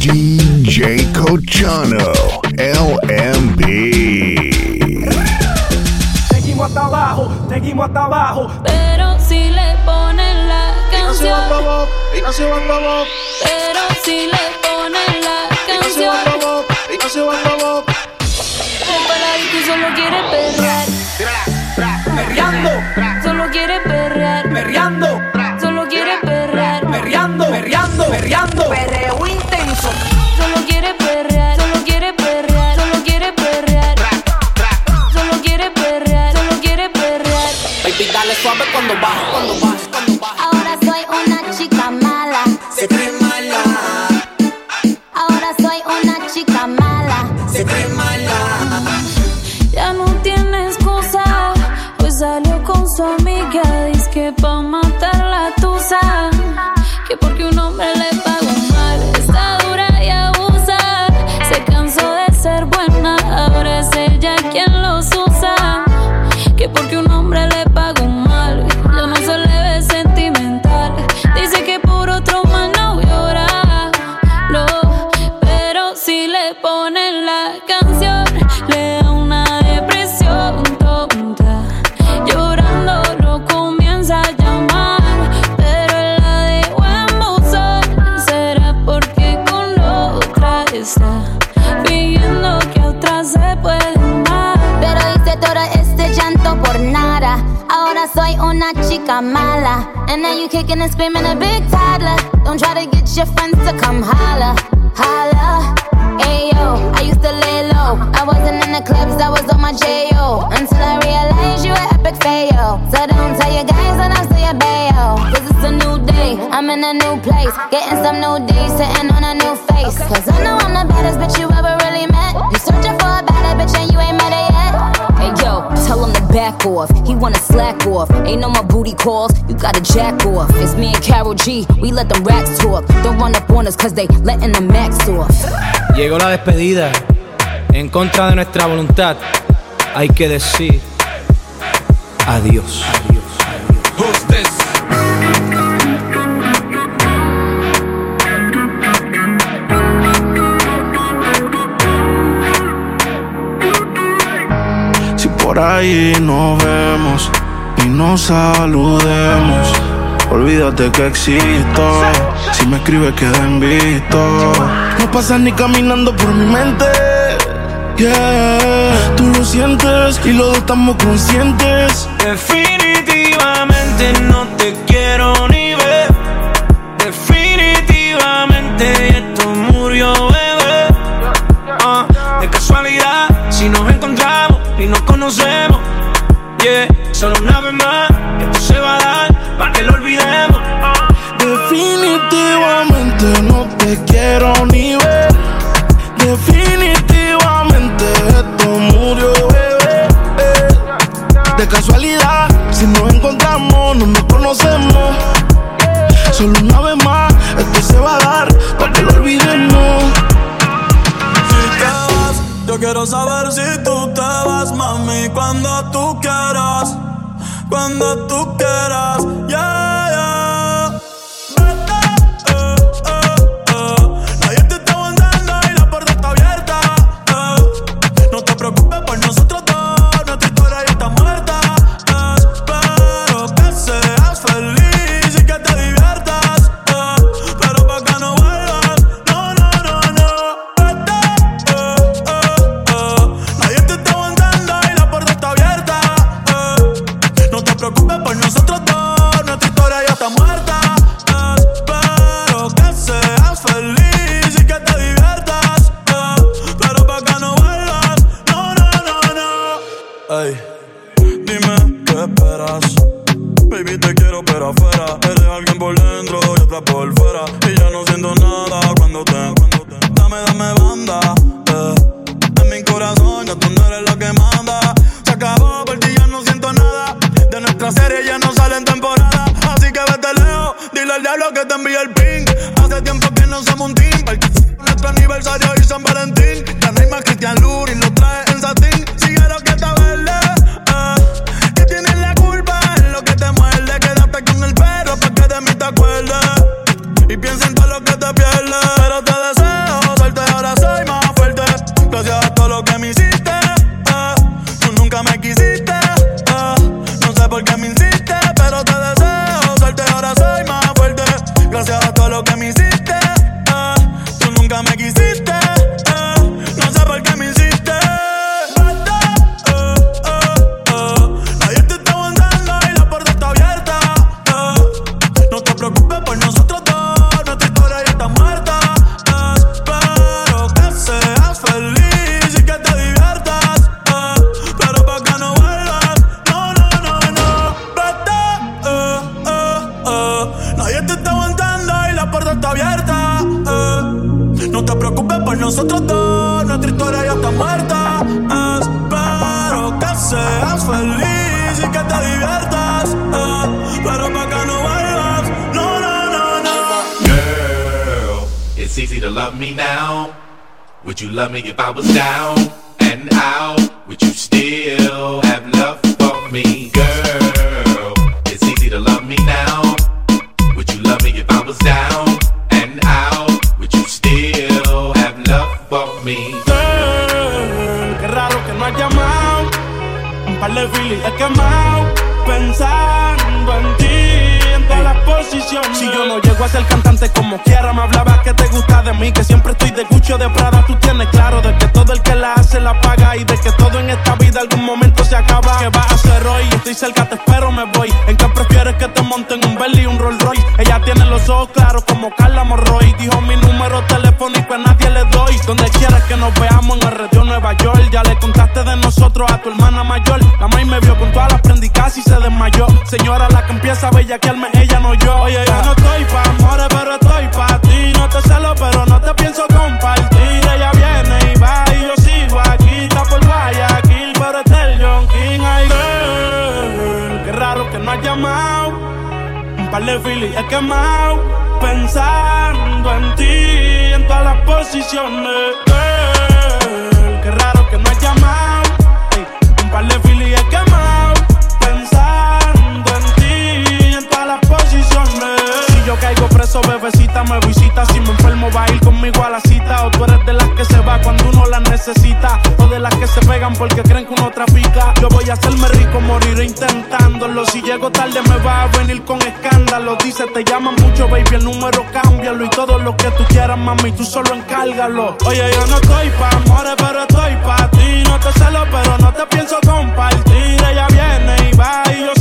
DJ Cochano, LMB. Seguimos hasta abajo, seguimos hasta abajo. Pero si le ponen la canción. Y Pero si le ponen la canción. Y se van El paladito solo quiere perrear. Perreando, Solo quiere perrear. perreando, Solo quiere perrear. perreando, perreando, perreando. Suave cuando baja, cuando baja. Una chica mala. And now you kicking and screaming a big toddler. Don't try to get your friends to come holla. Holla. Ayo, I used to lay low. I wasn't in the clubs, I was on my J.O. Until I realized you were epic fail. So don't tell your guys that I'm still your bayo. Cause it's a new day, I'm in a new place. Getting some new days, sitting on a new face. Cause I know I'm the baddest bitch you ever really met. You searching for a better bitch and you ain't met her yet. Hey yo, tell to back off. He wanna slack off. Ain't no more booty calls, you gotta jack off. It's me and Carol G, we let them rats talk. Don't run up on us cause they letting the max off. Llegó la despedida. En contra de nuestra voluntad, hay que decir adiós. Si por ahí nos vemos y nos saludemos, olvídate que existo. Si me escribes queda en visto. No pasas ni caminando por mi mente. Yeah, tú lo sientes y los dos estamos conscientes. Definitivamente no te quiero ni solo una vez más, esto se va a dar para que lo olvidemos. Definitivamente no te quiero ni ver. Definitivamente esto murió, bebé. Eh, De casualidad, si nos encontramos, no nos conocemos. Solo una vez más, esto se va a dar para que lo olvidemos. Si te vas, yo quiero saber si tú te vas, mami, cuando tú quieras, cuando tú quieras, yeah. por nosotros easy to love me now. Would you love me if I was down and out? Would you still have love ser cantante como quiera, me hablabas que te gusta de mí. Que siempre estoy de Gucci o de Prada. Tú tienes claro de que todo el que la hace la paga. Y de que todo en esta vida algún momento se acaba. ¿Qué vas a hacer hoy? Estoy cerca, te espero, me voy. ¿En qué prefieres que te monten un Bentley y un Rolls Royce? Ella tiene los ojos claros como Carla Morroy. Dijo mi número telefónico a nadie le doy. Donde quieras que nos veamos en el. Ya le contaste de nosotros a tu hermana mayor. La maíz me vio con todas las prendicas y se desmayó. Señora, la que empieza a bellaquearme, ella no yo. Oye, yo no estoy pa' amores, pero estoy pa' ti. No te celo, pero no te pienso compartir. Ella viene y va y yo sigo aquí. Está por Guayaquil, pero es el John King. Ay, girl, qué raro que no has llamado. Un par de filis he quemado. Pensando en ti, en todas las posiciones. Preso, bebecita me visita. Si me enfermo, va a ir conmigo a la cita. O tú eres de las que se va cuando uno la necesita. O de las que se pegan porque creen que uno trafica. Yo voy a hacerme rico, moriré intentándolo. Si llego tarde, me va a venir con escándalo. Dice, te llaman mucho, baby, el número cámbialo. Y todo lo que tú quieras, mami, tú solo encárgalo. Oye, yo no estoy pa' amores, pero estoy pa' ti. No te celo, pero no te pienso compartir. Ella viene y va y yo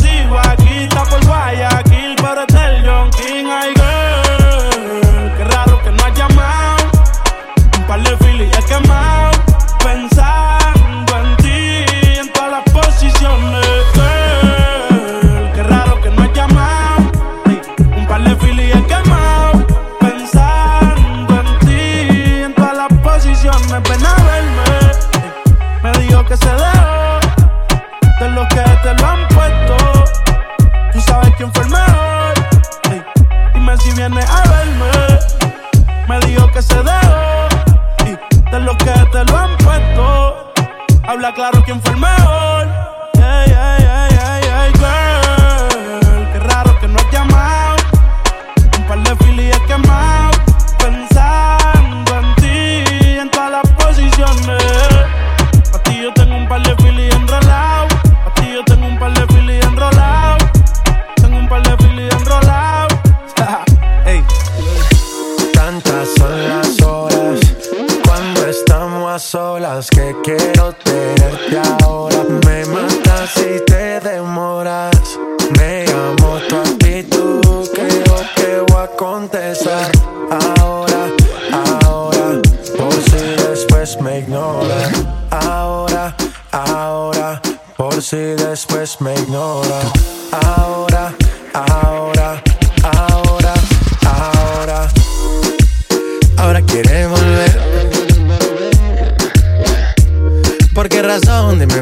qué razón? Dime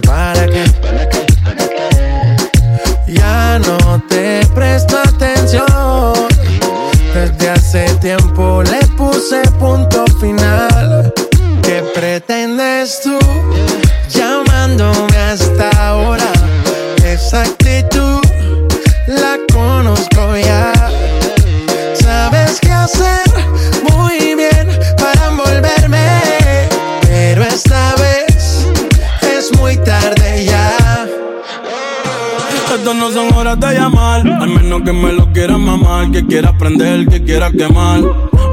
quieras quemar.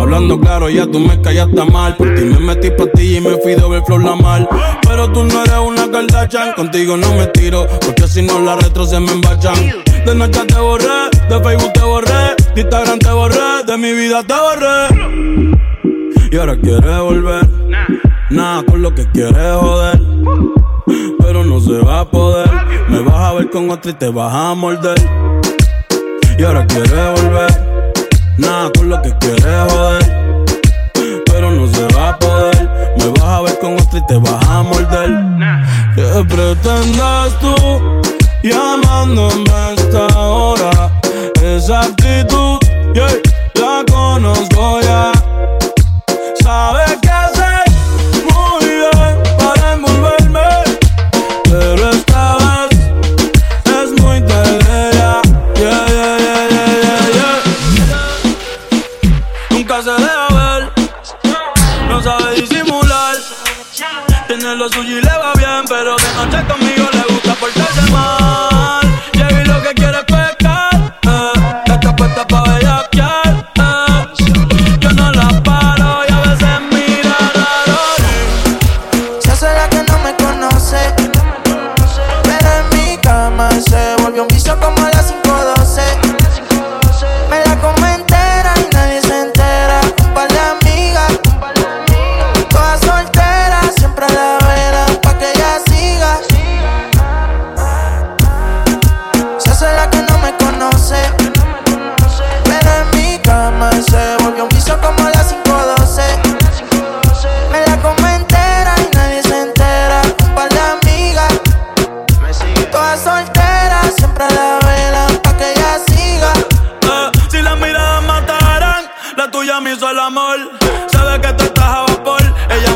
Hablando claro, ya tú me callaste mal. Por ti me metí pa' ti y me fui de ver flor la mal. Pero tú no eres una Kardashian, contigo no me tiro, porque si no las retro se me embachan. De noche te borré, de Facebook te borré, de Instagram te borré, de mi vida te borré. Y ahora quieres volver, nada con lo que quieres joder. Pero no se va a poder, me vas a ver con otra y te vas a morder. Y ahora quieres volver, Nada con lo que quieres joder. Pero no se va a poder. Me vas a ver con otra y te vas a morder. ¿Qué pretendes tú llamándome a esta hora? Esa actitud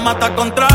mata contra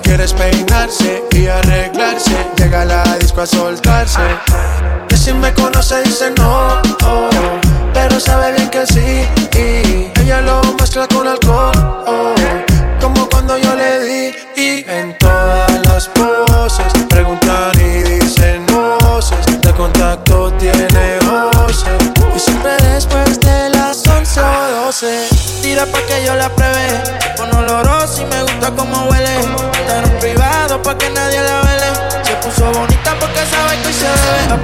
que quieres peinarse y arreglarse. Llega a la disco a soltarse. Que si me conoce dice no, oh, pero sabe bien que sí. Y ella lo mezcla con alcohol, oh, como cuando yo le di. Y en todas las poses preguntan y dicen voces. De contacto tiene voces. Y siempre después de las 11 o 12, tira pa' que yo la pruebe. Con oloroso y me gusta como huele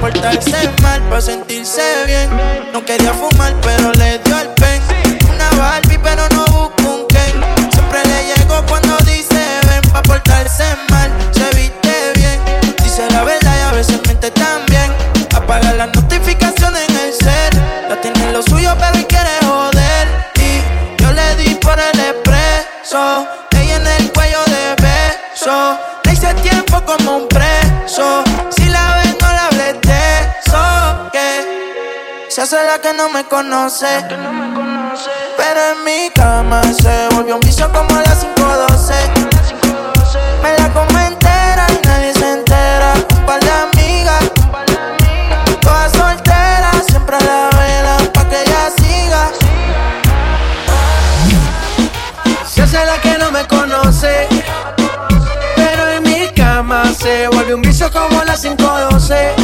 portarse mal, para sentirse bien. No quería fumar, pero le dio el Yo soy la que no me conoce. Pero en mi cama se volvió un vicio como a las 512. Me la como entera y nadie se entera. Un par de amigas, todas solteras, siempre a la vela, pa' que ella siga. Yo soy la que no me conoce. Pero en mi cama se volvió un vicio como a las 512.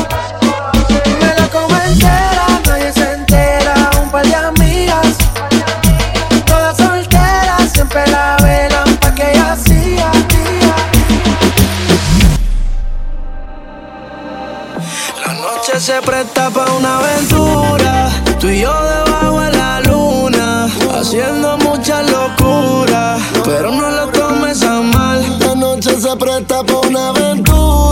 se presta para una aventura. Tú y yo debajo de la luna, haciendo muchas locuras. Pero no lo tomes a mal. La noche se presta para una aventura.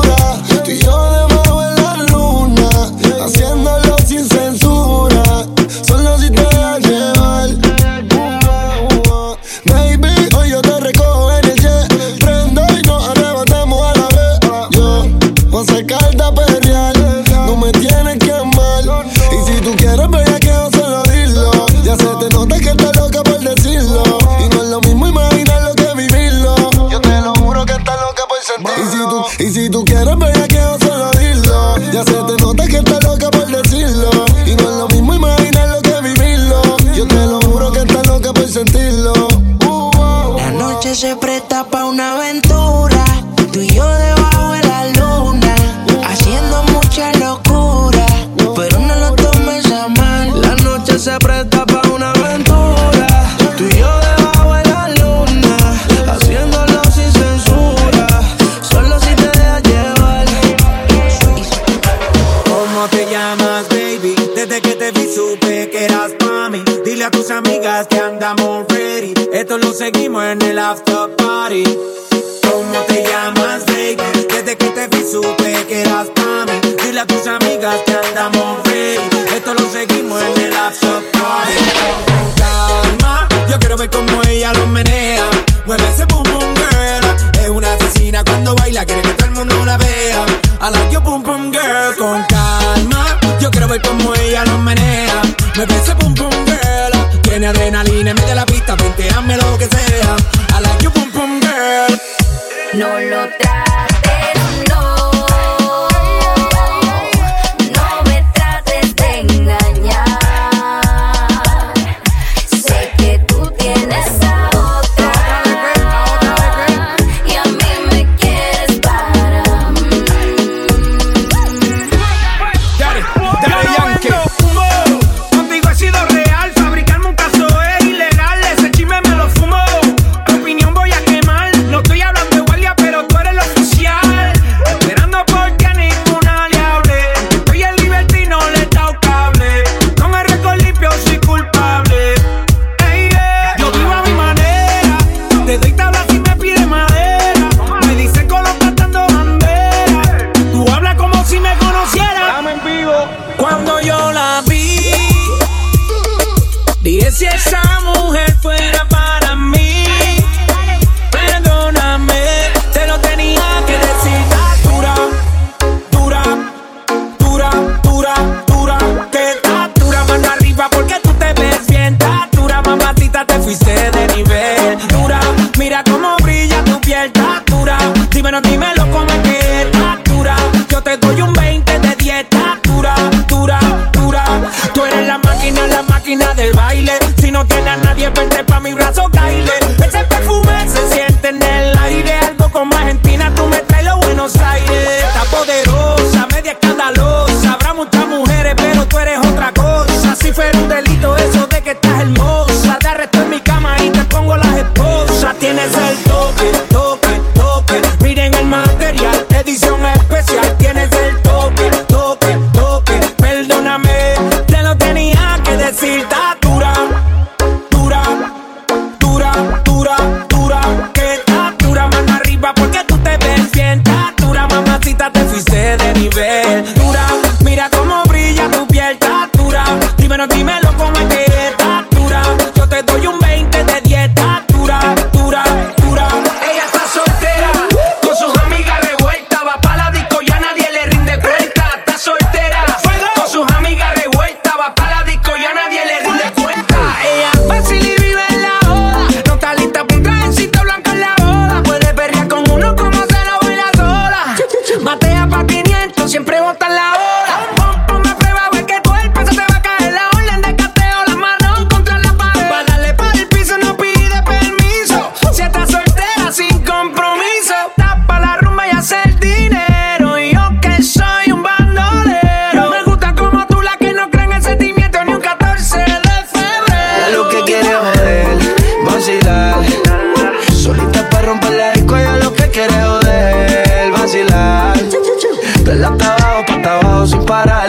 Lista pa' una aventura, tú y yo debajo de la luna, haciendo mucha locura, pero no lo tomes a mal. La noche se presta pa' una aventura, tú y yo debajo de la luna, haciéndolo sin censura, solo si te dejas llevar. ¿Cómo te llamas, baby? Desde que te vi supe que eras pa' mí. Dile a tus amigas que andamos ready, esto lo seguimos en el after ¿Cómo te llamas, baby? Desde que te vi supe que eras para mí. Dile a tus amigas que andamos ready. Esto lo seguimos en el after party. Con calma, yo quiero ver cómo ella lo menea. Mueve ese boom boom girl. Es una asesina cuando baila, quiere que todo el mundo la vea. A la yo boom boom girl. Con calma, yo quiero ver cómo ella lo menea. Mueve ese boom boom girl. Tiene adrenalina, mete la pista, venteame lo que sea no lo trae.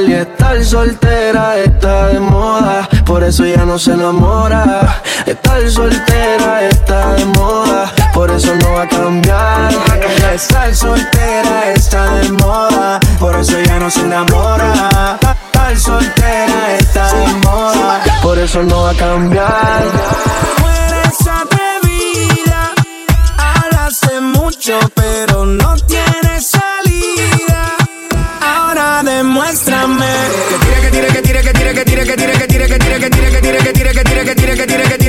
y estar soltera está de moda, por eso ya no se enamora. Estar soltera está de moda, por eso no va a cambiar. Estar soltera está de moda, por eso ya no se enamora. Estar soltera está de moda, por eso no va a cambiar. Puedes atrevida, hablaste mucho, pero no tienes demuéstrame. Que tire, que que que que que que que que que que que que que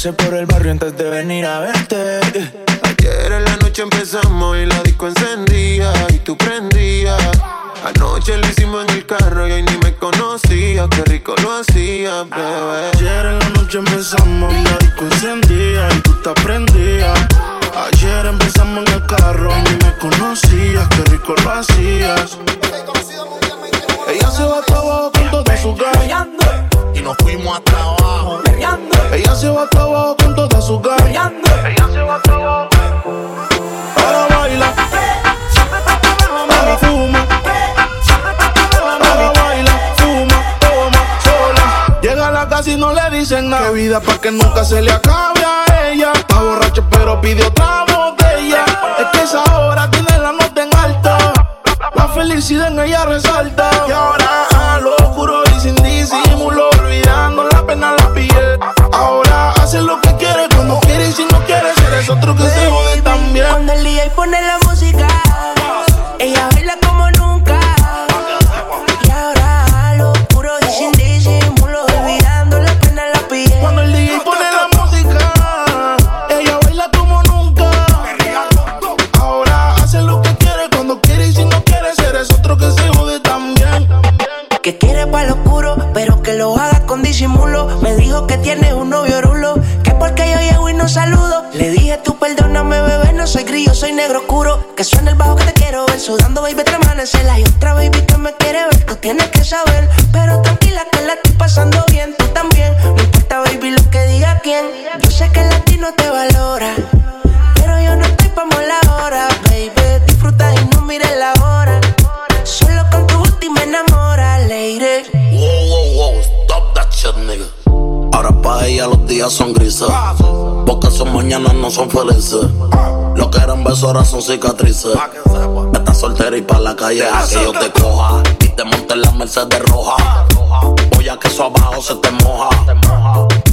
Pasé por el Que vida pa' que nunca se le acabe a ella. Está borracho, pero pide otra botella. Es que esa hora tiene la nota en alta. La felicidad en ella resalta. Y ahora a lo oscuro y sin disimulo. Olvidando la pena la piel. Ahora hace lo que quiere, cuando quiere y si no quiere, ser es otro que se jode también. Cuando el día y pone la para ella los días son grises. Porque son mañanas no son felices. Lo que eran besos ahora son cicatrices. Estás soltera y para la calle a que yo te coja. Y te monte en la Mercedes roja. Voy a que eso abajo se te moja.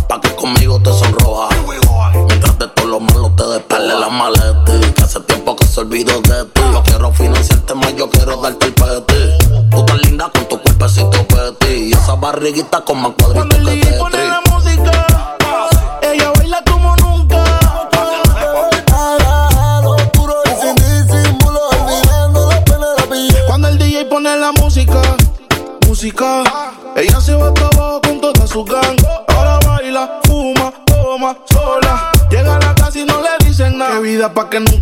Pa' que conmigo te sonroja. Mientras de todo lo malo te despale la maleta. Que hace tiempo que se olvidó de ti. Yo quiero financiarte este más, yo quiero darte el peti. Tú estás linda con tu cuerpecito peti. Y esa barriguita con más cuadritos. pa' que nunca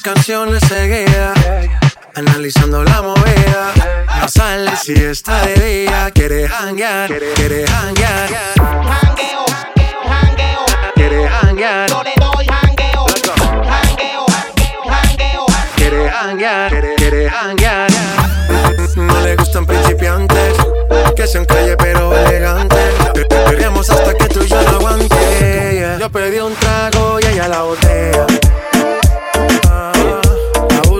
estas canciones seguía Analizando la movida. No sale si está de día Quiere hanguear, quiere hanguear. Hangueo, hangueo, Quiere hanguear. Yo le doy hangueo, hangueo, hangueo. Quiere hanguear, quiere, hanguear. No le gustan principiantes Que sean calle pero elegantes Perreamos hasta que tú y yo no aguante Yo pedí un trago y ella la botella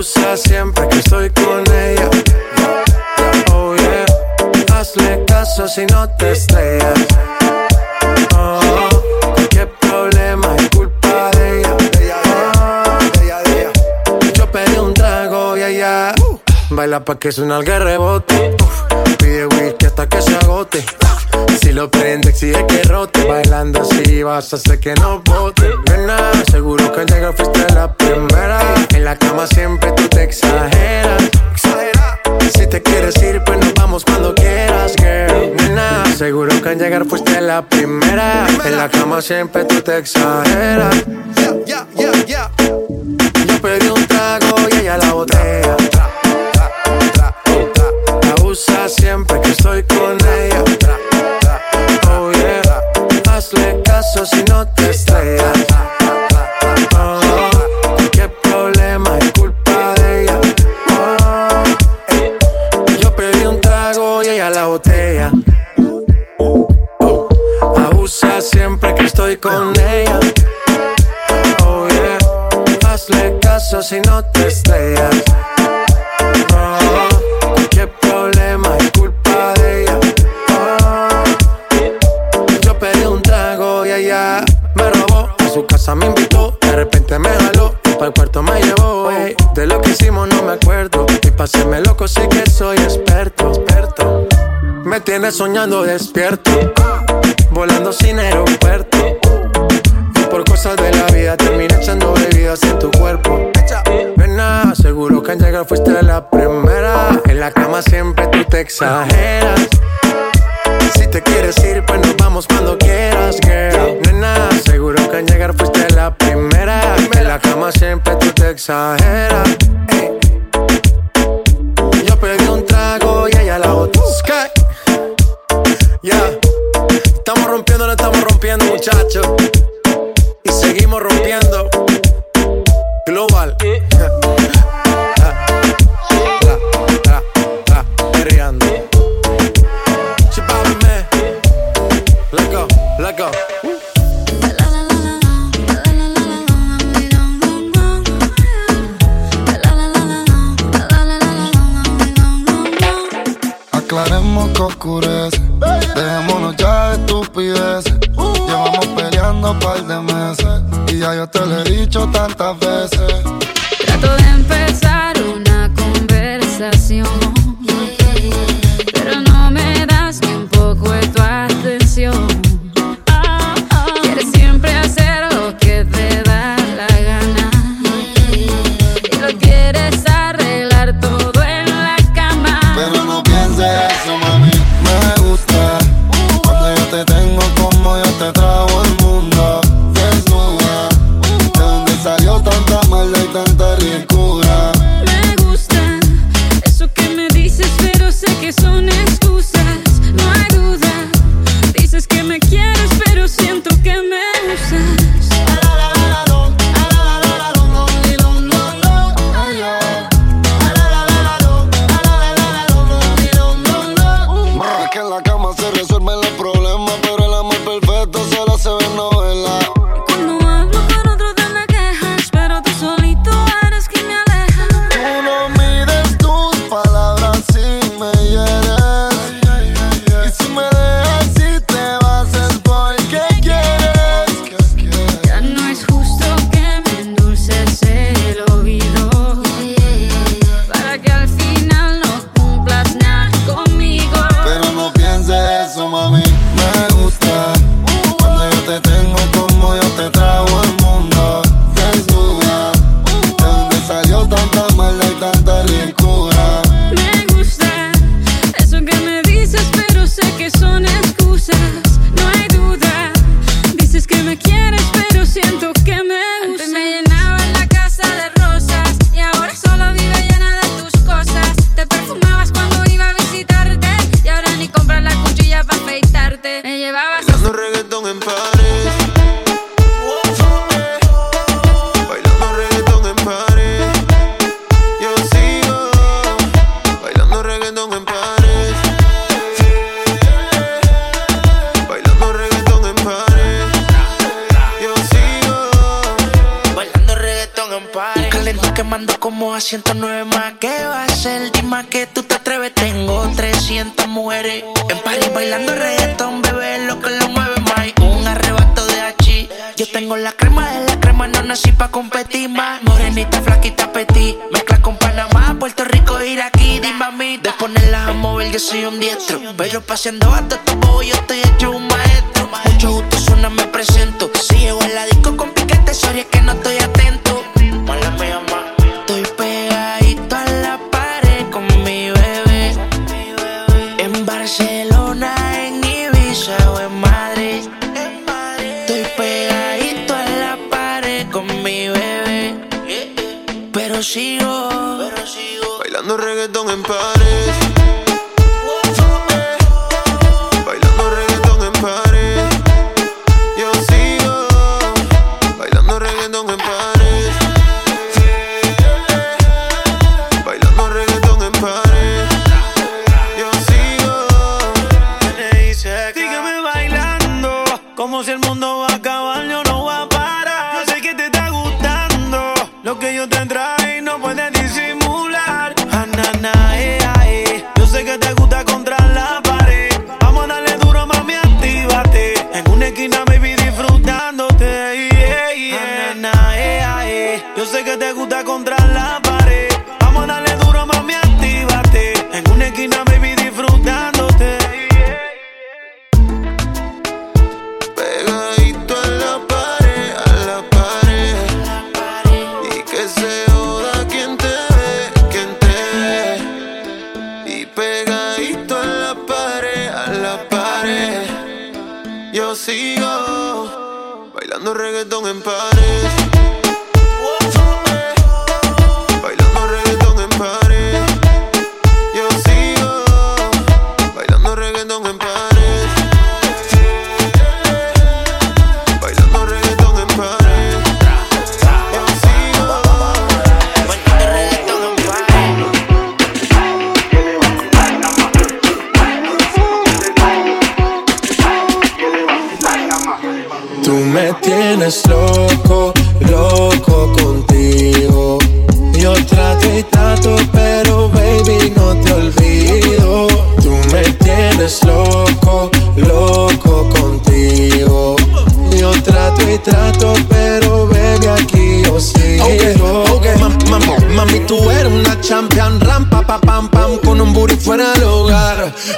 Abusa siempre que estoy con ella. Oh yeah. Hazle caso si no te estrellas. Oh, qué problema es culpa de ella. Ah, Yo pedí un trago y ella Baila pa' que suena el rebote. Uf, Pide whisky hasta que se agote. Si lo prende exige que rote. Bailando así vas a hacer que no bote. Nena, seguro que al llegar fuiste la primera. En la cama siempre tú te exageras. Si te quieres ir pues nos vamos cuando quieras, girl. Nena, seguro que al llegar fuiste la primera. En la cama siempre tú te exageras. Yeah, yeah, yeah, Yo soñando despierto, volando sin aeropuerto. Y por cosas de la vida terminé echando bebidas en tu cuerpo. Nena, seguro que al llegar fuiste la primera. En la cama siempre tú te exageras. Ya, estamos rompiendo, no estamos rompiendo, muchachos. Y seguimos rompiendo. Global. La, la, la, perreando. Chipame. Let go, let go. Aclaremos que oscurece. Yo te lo he dicho tantas veces. Quemando como a 109 más. ¿Qué va a ser? Dime que tú te atreves. Tengo 300 mujeres en París bailando reggaetón, bebé, lo que lo mueve más. Un arrebato de hachi. Yo tengo la crema de la crema, no nací pa' competir más. Morenita, flaquita, petit. Mezcla con Panamá, Puerto Rico, Iraquí, dime a mí. De ponerlas a mover, yo soy un diestro. Pero paseando hasta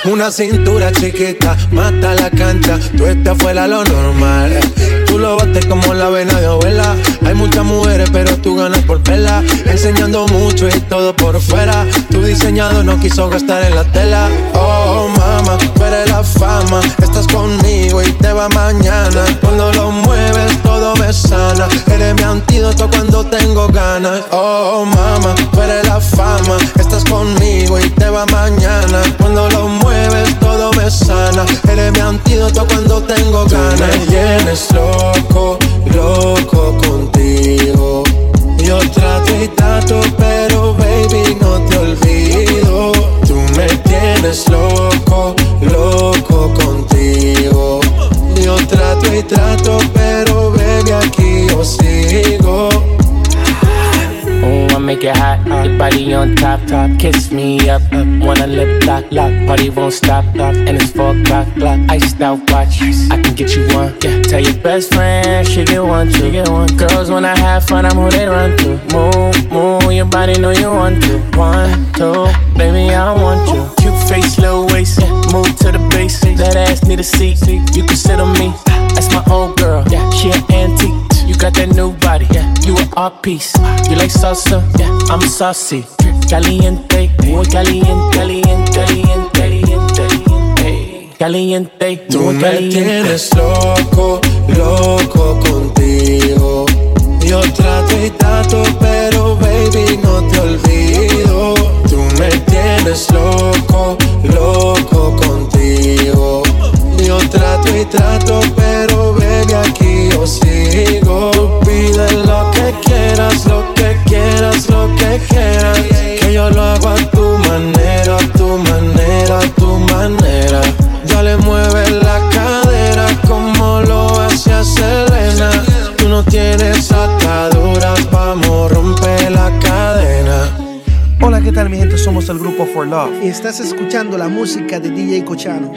Una cintura chiquita, mata la cancha, tú estás fuera lo normal. Tú lo bates como la vena de abuela. Hay muchas mujeres, pero tú ganas por vela. Enseñando mucho y todo por fuera. Tu diseñado no quiso gastar en la tela. Oh, mama, tú eres la fama. Estás conmigo y te va mañana. Cuando lo mueves, todo sana. Eres mi antídoto cuando tengo ganas. Oh, mama, tú eres la fama. Estás conmigo y te va mañana. Cuando lo mueves, todo me sana. Eres mi antídoto cuando tengo ganas. me tienes loco, loco contigo. Yo trato y trato, pero baby no te olvido. Tú me tienes loco, loco contigo. Yo trato y trato, pero baby aquí yo sigo. Oh, I make it hot, your body on top, top. Kiss me up, up. Wanna lip lock, lock. Party won't stop, stop. And it's four o'clock, clock. Iced out watch, I can get you one. Yeah. Tell your best friend she get one, she get one. Girls when I have fun, I'm who they run to. Move, move, your body know you want to. One, two, baby I want you. Face, little waist, yeah. Move to the base. That ass need a seat, you can sit on me. That's my old girl, yeah. She an antique. You got that new body, yeah. You an art piece. You like salsa, yeah. I'm saucy. Caliente, muy caliente, caliente, caliente, caliente. Caliente, Tú me tienes loco, loco contigo. Yo trato y trato, pero baby no te olvido. Tú me tienes loco, loco contigo. Yo trato y trato, pero baby aquí yo sigo. Tú pides lo que quieras, lo que quieras, lo que quieras. Que yo lo hago a tu manera, a tu manera, a tu manera. Dale, mueve la cadera como lo hacía Selena. Tú no tienes ataduras, vamos, rompe la cadera. Hola, ¿qué tal mi gente? Somos el grupo For Love y estás escuchando la música de DJ Cochano.